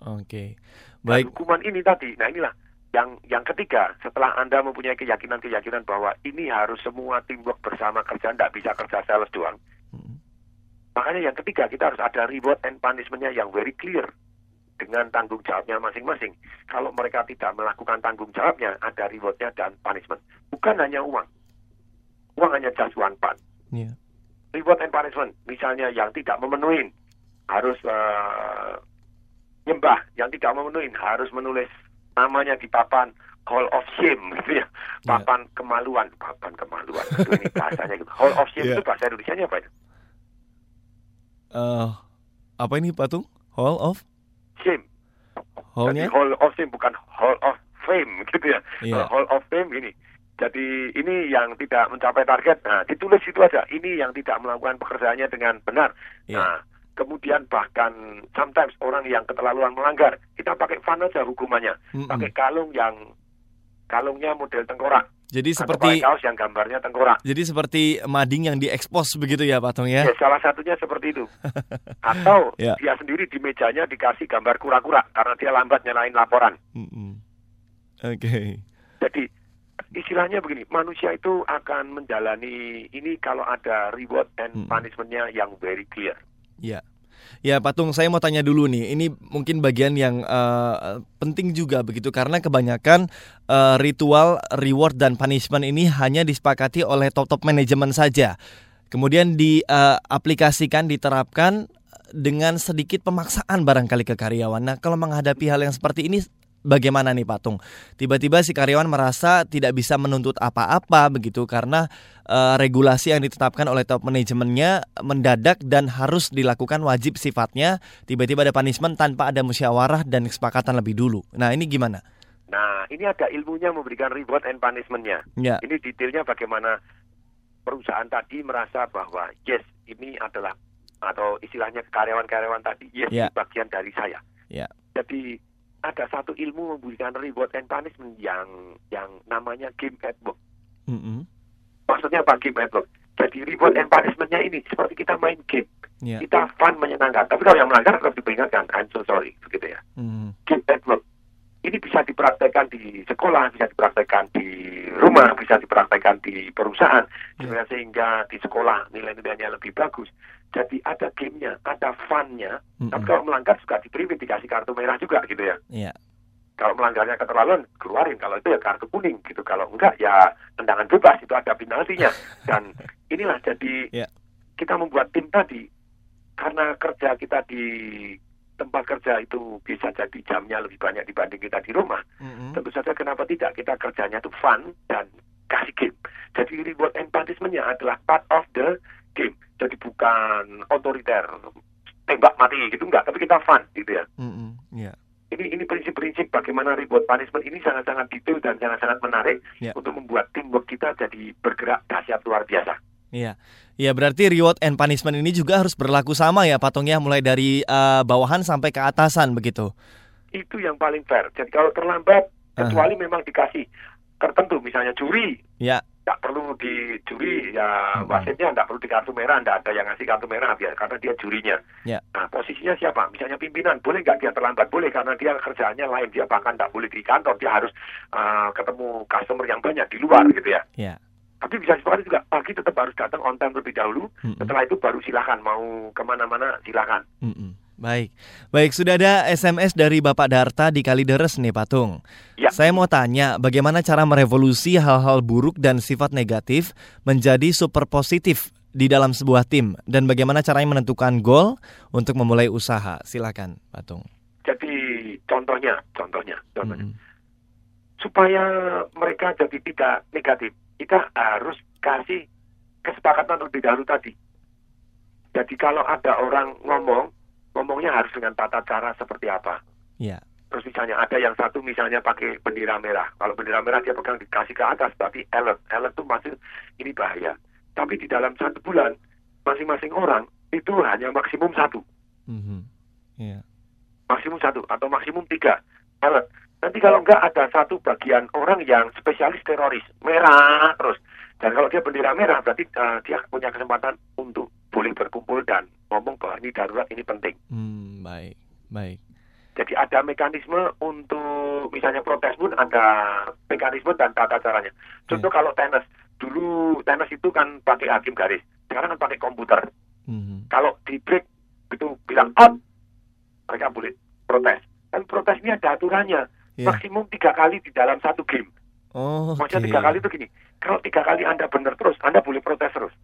Oke, Dan baik. hukuman ini tadi, nah inilah yang yang ketiga setelah anda mempunyai keyakinan-keyakinan bahwa ini harus semua teamwork bersama kerja, tidak bisa kerja sales doang. Makanya yang ketiga kita harus ada reward and punishment-nya yang very clear dengan tanggung jawabnya masing-masing. Kalau mereka tidak melakukan tanggung jawabnya, ada rewardnya dan punishment. Bukan hanya uang. Uang hanya just one part. Ya. Reward and punishment, misalnya yang tidak memenuhi harus eh, nyembah, yang tidak memenuhi harus menulis namanya di papan Hall of Shame gitu ya. Papan kemaluan, papan kemaluan. Itu ini bahasanya gitu. Hall of Shame Ya. itu bahasa Indonesia apa itu? Eh, apa ini patung? Hall of Shame. Hallnya? Jadi Hall of Shame bukan Hall of Fame gitu ya. Iya. Kalau Hall of Fame ini. Jadi ini yang tidak mencapai target. Nah, ditulis itu aja. Ini yang tidak melakukan pekerjaannya dengan benar. Iya. Nah, kemudian bahkan sometimes orang yang keterlaluan melanggar, kita pakai fun aja hukumannya. Mm-mm. Pakai kalung yang kalungnya model tengkorak. Jadi Atau seperti kaos yang gambarnya tengkorak. jadi seperti mading yang diekspos begitu ya patung ya? Ya, salah satunya seperti itu. Atau Ya. dia sendiri di mejanya dikasih gambar kura-kura karena dia lambat nyalain laporan. Mm-mm. Oke. Jadi istilahnya begini, manusia itu akan menjalani ini kalau ada reward and punishment-nya yang very clear. Ya. Ya Patung, saya mau tanya dulu nih. Ini mungkin bagian yang uh, penting juga begitu karena kebanyakan uh, ritual reward dan punishment ini hanya disepakati oleh top-top manajemen saja. Kemudian diaplikasikan, uh, diterapkan dengan sedikit pemaksaan barangkali ke karyawan. Nah, kalau menghadapi hal yang seperti ini bagaimana nih Patung? Tiba-tiba si karyawan merasa tidak bisa menuntut apa-apa begitu karena uh, regulasi yang ditetapkan oleh top manajemennya mendadak dan harus dilakukan wajib sifatnya. Tiba-tiba ada punishment tanpa ada musyawarah dan kesepakatan lebih dulu. Nah ini gimana? Nah ini ada ilmunya memberikan reward and punishmentnya. Ya. Ini detailnya bagaimana perusahaan tadi merasa bahwa yes ini adalah atau istilahnya karyawan-karyawan tadi yes Ya. bagian dari saya. Ya. Jadi ada satu ilmu memberikan reward and punishment yang yang namanya game at work. Mm-mm. Maksudnya apa game at work? Jadi reward and punishmentnya ini seperti kita main game. Ya. Kita fun menyenangkan. Tapi kalau yang melanggar harus diperingatkan. I'm so sorry. Begitu ya. Mm. Game at work. Ini bisa dipraktekkan di sekolah, bisa dipraktekkan di rumah, bisa dipraktekkan di perusahaan. Sehingga- Sehingga di sekolah nilai-nilainya lebih bagus. Jadi ada gamenya, ada funnya. Tapi kalau melanggar juga diberi dikasih kartu merah juga gitu ya. Iya. Kalau melanggarnya keterlaluan, keluarin. Kalau itu ya kartu kuning gitu. Kalau enggak ya tendangan bebas itu ada penaltinya. Dan inilah jadi Ya. kita membuat tim tadi karena kerja kita di tempat kerja itu bisa jadi jamnya lebih banyak dibanding kita di rumah. Tentu saja kenapa tidak kita kerjanya itu fun dan kasih game. Jadi reward and punishment-nya adalah part of the game. Jadi bukan otoriter tembak mati gitu enggak, tapi kita fun gitu ya. Mm-mm. Ya. Ini ini prinsip-prinsip bagaimana reward punishment ini sangat-sangat detail dan sangat-sangat menarik Ya. untuk membuat teamwork kita jadi bergerak dahsyat luar biasa. Iya. Ya berarti reward and punishment ini juga harus berlaku sama ya patungnya mulai dari eh, bawahan sampai ke atasan begitu. Itu yang paling fair. Jadi kalau terlambat, kecuali memang dikasih tertentu, misalnya juri, Ya. Nggak perlu di juri ya wasitnya nggak perlu di kartu merah, nggak ada yang ngasih kartu merah biar karena dia jurinya. Ya. Nah posisinya siapa? Misalnya pimpinan, boleh nggak dia terlambat? Boleh karena dia kerjaannya lain, dia bahkan nggak boleh di kantor, dia harus uh, ketemu customer yang banyak di luar gitu ya. Ya. Tapi bisa seperti juga pagi tetap harus datang on time terlebih dahulu. Setelah itu baru silakan mau ke mana-mana silakan. Mm-mm. Baik, baik sudah ada SMS dari Bapak Darta di Kalideres nih Patung. Ya. Saya mau tanya, bagaimana cara merevolusi hal-hal buruk dan sifat negatif menjadi super positif di dalam sebuah tim dan bagaimana caranya menentukan goal untuk memulai usaha? Silakan, Patung. Jadi contohnya, contohnya, contohnya. Supaya mereka jadi tidak negatif, kita harus kasih kesepakatan lebih dahulu tadi. Jadi kalau ada orang ngomong, ngomongnya harus dengan tata cara seperti apa. Ya. Terus misalnya ada yang satu misalnya pakai bendera merah. Kalau bendera merah dia pegang dikasih ke atas, berarti alert. Alert itu maksud ini bahaya. Tapi di dalam satu bulan, masing-masing orang itu hanya maksimum satu. Mhm. Ya. maksimum satu atau maksimum tiga alert. Nanti kalau enggak ada satu bagian orang yang spesialis teroris merah terus. Dan kalau dia bendera merah berarti uh, dia punya kesempatan untuk boleh berkumpul dan ngomong bahwa ini darurat ini penting. Hmm, baik, baik. Jadi ada mekanisme untuk misalnya protes pun ada mekanisme dan tata caranya. Contoh kalau tenis, dulu tenis itu kan pakai hakim garis, sekarang kan pakai komputer. Mhm. Kalau di break itu bilang out, mereka boleh protes. Dan protes ini ada aturannya, Iya. maksimum tiga kali di dalam satu game. Oh, Maksudnya oke. tiga kali itu gini, kalau tiga kali Anda benar terus, Anda boleh protes terus.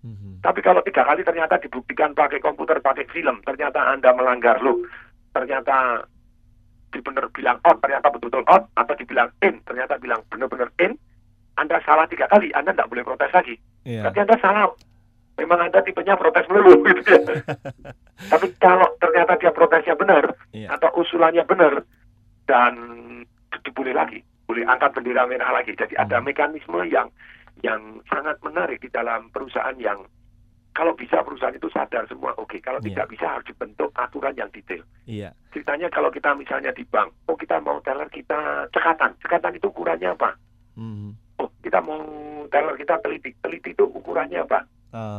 Mhm. Tapi kalau tiga kali ternyata dibuktikan pakai komputer, pakai film, ternyata Anda melanggar lu, ternyata benar bilang out, ternyata betul-betul out, atau dibilang in, ternyata bilang benar-benar in, Anda salah tiga kali, Anda tidak boleh protes lagi. Iya. Berarti Anda salah. Memang Anda tipenya protes melulu gitu ya. Tapi kalau ternyata dia protesnya benar, Iya. atau usulannya benar, dan boleh lagi, boleh angkat bendera merah lagi. Jadi ada Hmm. mekanisme yang yang sangat menarik di dalam perusahaan yang kalau bisa perusahaan itu sadar semua, oke. Kalau Iya. tidak bisa harus dibentuk aturan yang detail. Iya. Ceritanya kalau kita misalnya di bank, oh kita mau teller kita cekatan, cekatan itu ukurannya apa? Mhm. Oh kita mau teller kita teliti, teliti itu ukurannya apa?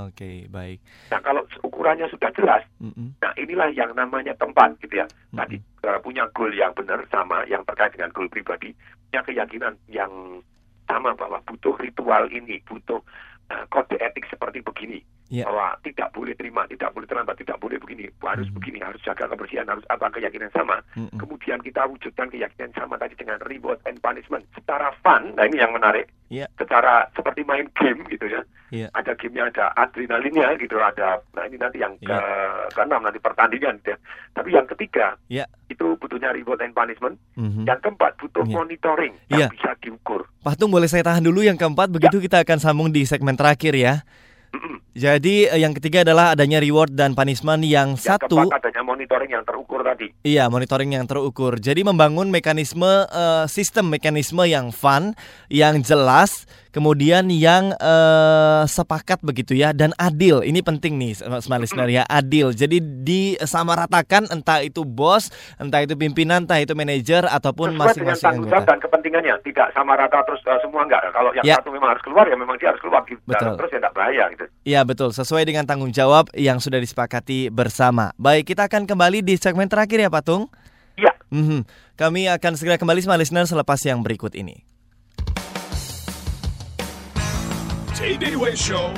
Oke, baik. Nah kalau ukurannya sudah jelas, Mhm. nah inilah yang namanya tempat gitu ya. Tadi eh, punya goal yang benar sama yang terkait dengan goal pribadi, punya keyakinan yang sama bahwa butuh ritual ini, butuh eh, kode etik seperti begini Ya. bahwa tidak boleh terima, tidak boleh terlambat, tidak boleh begini, harus begini, harus jaga kebersihan, harus apa keyakinan sama. Mm-mm. Kemudian kita wujudkan keyakinan sama tadi dengan reward and punishment secara fun. Nah ini yang menarik. Ya. Secara seperti main game gitu ya. Ya. Ada gamenya, ada adrenalinnya gitu, ada. Nah ini nanti yang ke keenam nanti pertandingan. gitu ya. Tapi yang ketiga Ya. itu butuhnya reward and punishment. Mhm. Yang keempat butuh Ya. monitoring yang Iya. bisa diukur. Patung boleh saya tahan dulu yang keempat, begitu kita akan sambung di segmen terakhir ya. Jadi eh, yang ketiga adalah adanya reward dan punishment yang Yang satu keempat adanya monitoring yang terukur tadi. Iya, monitoring yang terukur. Jadi membangun mekanisme eh, sistem mekanisme yang fun, yang jelas, kemudian yang eh, sepakat begitu ya dan adil. Ini penting nih, smart listener ya, adil. Jadi disamaratakan entah itu bos, entah itu pimpinan, entah itu manajer ataupun masing-masing anggota. dan kepentingannya. Tidak sama rata terus eh, semua enggak. Kalau yang Ya. satu memang harus keluar ya memang dia harus keluar. Gitu. Betul. Terus ya enggak bahaya gitu. Iya betul, sesuai dengan tanggung jawab yang sudah disepakati bersama. Baik, kita akan kembali di segmen terakhir ya Patung. Iya. Mhm. Kami akan segera kembali smart listener selepas yang berikut ini. TDW Show.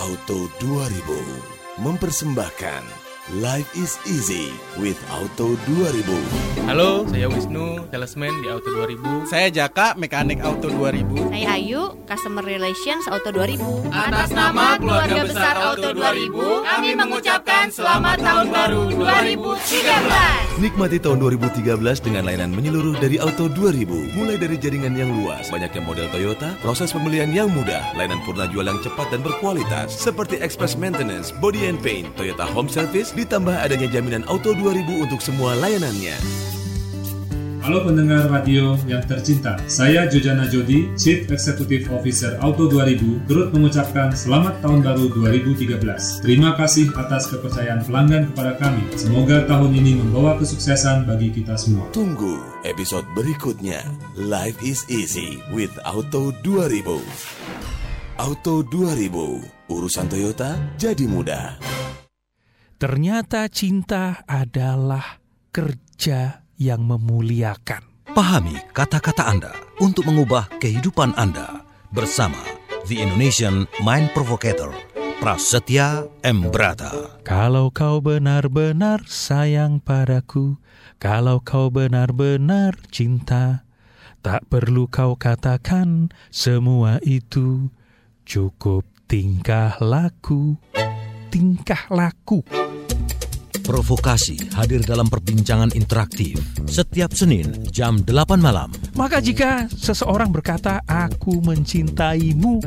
Auto 2000 mempersembahkan Life is easy with Auto 2000. Halo, saya Wisnu, salesman di Auto 2000. Saya Jaka, mekanik Auto 2000. Saya Ayu, Customer Relations Auto 2000. Atas nama keluarga besar Auto 2000, kami mengucapkan selamat tahun baru 2013. Nikmati tahun 2013 dengan layanan menyeluruh dari Auto 2000. Mulai dari jaringan yang luas, banyaknya model Toyota, proses pembelian yang mudah, layanan purna jual yang cepat dan berkualitas, seperti express maintenance, body and paint, Toyota home service, ditambah adanya jaminan Auto 2000 untuk semua layanannya. Halo pendengar radio yang tercinta, saya Jojana Jodi, Chief Executive Officer Auto 2000, turut mengucapkan selamat tahun baru 2013. Terima kasih atas kepercayaan pelanggan kepada kami. Semoga tahun ini membawa kesuksesan bagi kita semua. Tunggu episode berikutnya. Life is easy with Auto 2000. Auto 2000, urusan Toyota jadi mudah. Ternyata cinta adalah kerja yang memuliakan. Pahami kata-kata Anda untuk mengubah kehidupan Anda bersama The Indonesian Mind Provocator, Prasetya M. Brata. Kalau kau benar-benar sayang padaku, kalau kau benar-benar cinta, tak perlu kau katakan semua itu, cukup tingkah laku, tingkah laku. Provokasi hadir dalam perbincangan interaktif setiap Senin jam 8 malam. Maka jika seseorang berkata aku mencintaimu,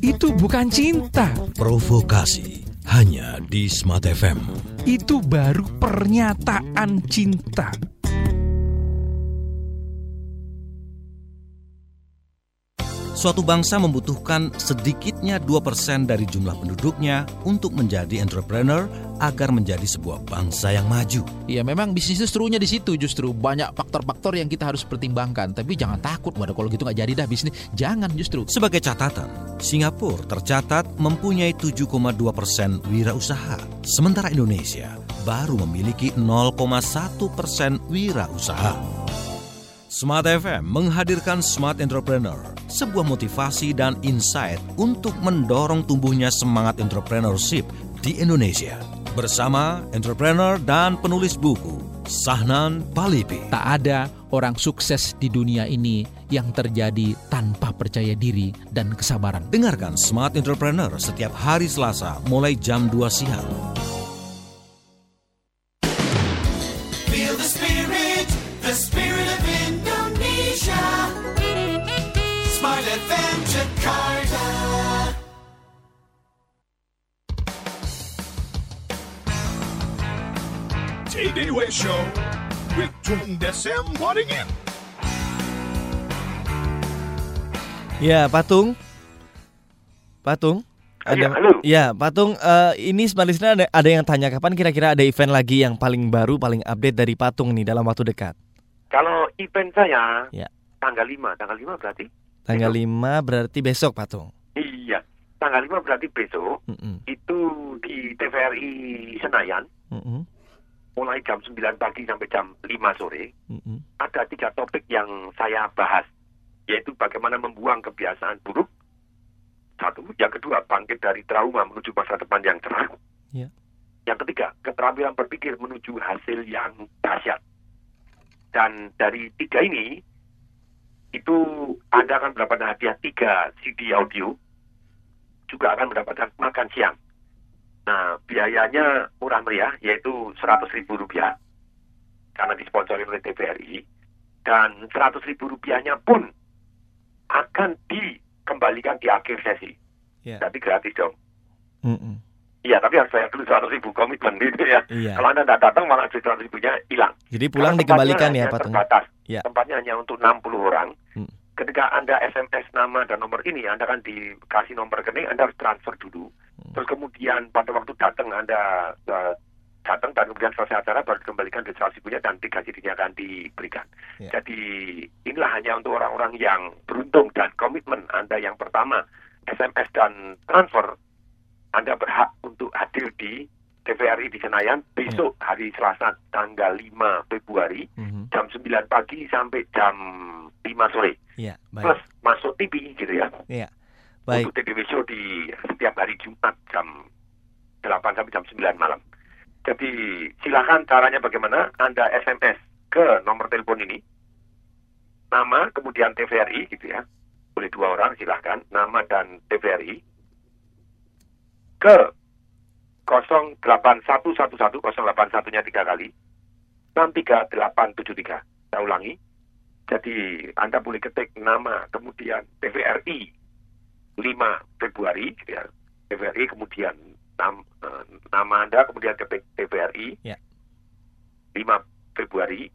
itu bukan cinta. Provokasi hanya di Smart FM. Itu baru pernyataan cinta. Suatu bangsa membutuhkan sedikitnya 2% dari jumlah penduduknya untuk menjadi entrepreneur agar menjadi sebuah bangsa yang maju. Iya memang bisnis itu serunya di situ justru banyak faktor-faktor yang kita harus pertimbangkan. Tapi jangan takut, waduh kalau gitu nggak jadi dah bisnis. Jangan justru. Sebagai catatan, Singapura tercatat mempunyai 7,2 persen wirausaha, sementara Indonesia baru memiliki 0,1 persen wirausaha. Smart FM menghadirkan Smart Entrepreneur, sebuah motivasi dan insight untuk mendorong tumbuhnya semangat entrepreneurship di Indonesia. Bersama entrepreneur dan penulis buku, Sahnan Palipi. Tak ada orang sukses di dunia ini yang terjadi tanpa percaya diri dan kesabaran. Dengarkan Smart Entrepreneur setiap hari Selasa mulai jam 2 siang. Smart FM Jakarta. TDW Show with Tung Desem Waddingin. Ya, Patung. Patung. Iya, Ada, halo. ya, Patung. eh, ini listener ada, ada yang tanya kapan kira-kira ada event lagi yang paling baru, paling update dari Patung nih dalam waktu dekat. Kalau event saya Ya. tanggal 5, tanggal 5 berarti? Tanggal 5 berarti besok, Patung. Iya, tanggal 5 berarti besok Mm-mm. itu di TVRI Senayan. Mm-mm. mulai jam 9 pagi sampai jam 5 sore, Mm-mm. ada tiga topik yang saya bahas, yaitu bagaimana membuang kebiasaan buruk. Satu, yang kedua, bangkit dari trauma menuju masa depan yang cerah. Ya. Yang ketiga, keterampilan berpikir menuju hasil yang dahsyat. Dan dari tiga ini, itu Anda akan mendapatkan hadiah tiga CD audio, juga akan mendapatkan makan siang. Nah, biayanya murah meriah, yaitu 100 ribu rupiah, karena disponsori oleh TVRI. Dan 100 ribu rupiahnya pun akan dikembalikan di akhir sesi. Ya. Jadi gratis dong. Mm-mm. Iya, tapi harus bayar dulu 100 ribu komitmen gitu ya. Iya. Kalau Anda tidak datang, malah 100 ribunya hilang. Jadi pulang Karena dikembalikan ya Pak Tung? Terbatas. Ya. Tempatnya hanya untuk 60 orang. Hmm. Ketika Anda SMS nama dan nomor ini, Anda kan dikasih nomor rekening, Anda harus transfer dulu. Hmm. Terus kemudian pada waktu datang Anda eh, datang dan kemudian selesai acara baru dikembalikan di 100 ribunya dan tiga CD-nya akan diberikan. Ya. Jadi inilah hanya untuk orang-orang yang beruntung dan komitmen Anda yang pertama SMS dan transfer anda berhak untuk hadir di TVRI di Senayan besok hari Selasa tanggal 5 Februari jam 9 pagi sampai jam 5 sore. Plus baik. masuk TV gitu ya. Iya. Baik. Untuk TVW Show di setiap hari Jumat jam 8 sampai jam 9 malam. Jadi silakan caranya bagaimana Anda SMS ke nomor telepon ini. Nama kemudian TVRI gitu ya. Boleh dua orang silahkan nama dan TVRI ke 08111 081-nya tiga kali. 63873 saya ulangi. Jadi Anda boleh ketik nama kemudian TVRI 5 Februari gitu ya. TVRI kemudian nam, eh, nama Anda kemudian ketik TVRI Ya. 5 Februari.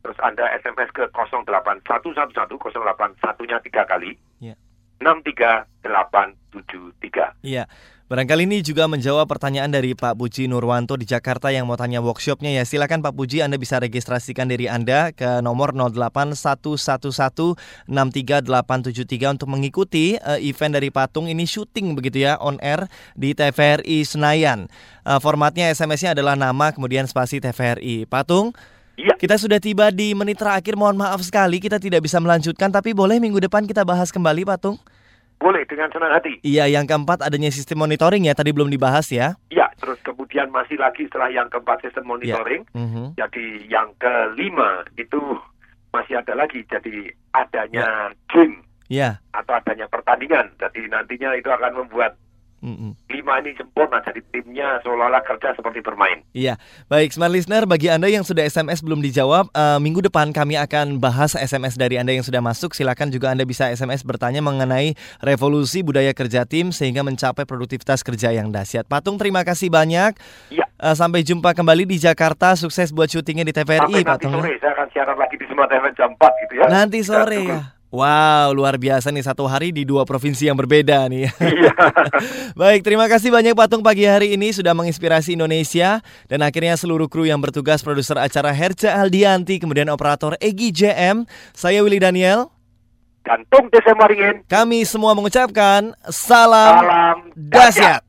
Terus Anda SMS ke 08111 081-nya tiga kali. Ya. 63873 Iya. Barangkali ini juga menjawab pertanyaan dari Pak Puji Nurwanto di Jakarta yang mau tanya workshopnya ya. Silakan Pak Puji Anda bisa registrasikan diri Anda ke nomor 08111638873 untuk mengikuti eh, event dari Patung ini syuting begitu ya on air di TVRI Senayan. Eh, formatnya SMS-nya adalah nama kemudian spasi TVRI. Patung Iya. Kita sudah tiba di menit terakhir. Mohon maaf sekali kita tidak bisa melanjutkan tapi boleh minggu depan kita bahas kembali Patung. Boleh dengan senang hati Iya, yang keempat adanya sistem monitoring ya, tadi belum dibahas ya. Ya, terus kemudian masih lagi setelah yang keempat sistem monitoring. Mhm. Jadi yang kelima itu masih ada lagi. Jadi adanya game Ya. atau adanya pertandingan. Jadi nantinya itu akan membuat Mm-mm. lima ini sempurna. Jadi timnya seolah-olah kerja seperti bermain. Iya, baik smart listener bagi Anda yang sudah SMS belum dijawab, eh, minggu depan kami akan bahas SMS dari Anda yang sudah masuk. Silakan juga Anda bisa SMS bertanya mengenai revolusi budaya kerja tim sehingga mencapai produktivitas kerja yang dahsyat. Patung terima kasih banyak. Iya. Eh, sampai jumpa kembali di Jakarta. Sukses buat syutingnya di TVRI, Sampai nanti Patung. sore saya akan siaran lagi di FM jam 4 gitu ya. Nanti sore ya. Wow, luar biasa nih satu hari di dua provinsi yang berbeda nih. Iya. Baik, terima kasih banyak Patung pagi hari ini sudah menginspirasi Indonesia dan akhirnya seluruh kru yang bertugas produser acara Herja Aldianti, kemudian operator Egi JM, saya Willy Daniel. Dan Tung Desa Maringin. Kami semua mengucapkan salam, Salam dahsyat.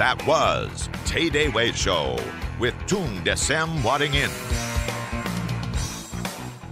That was Tay Day Way Show with Tung Desem Wadding In.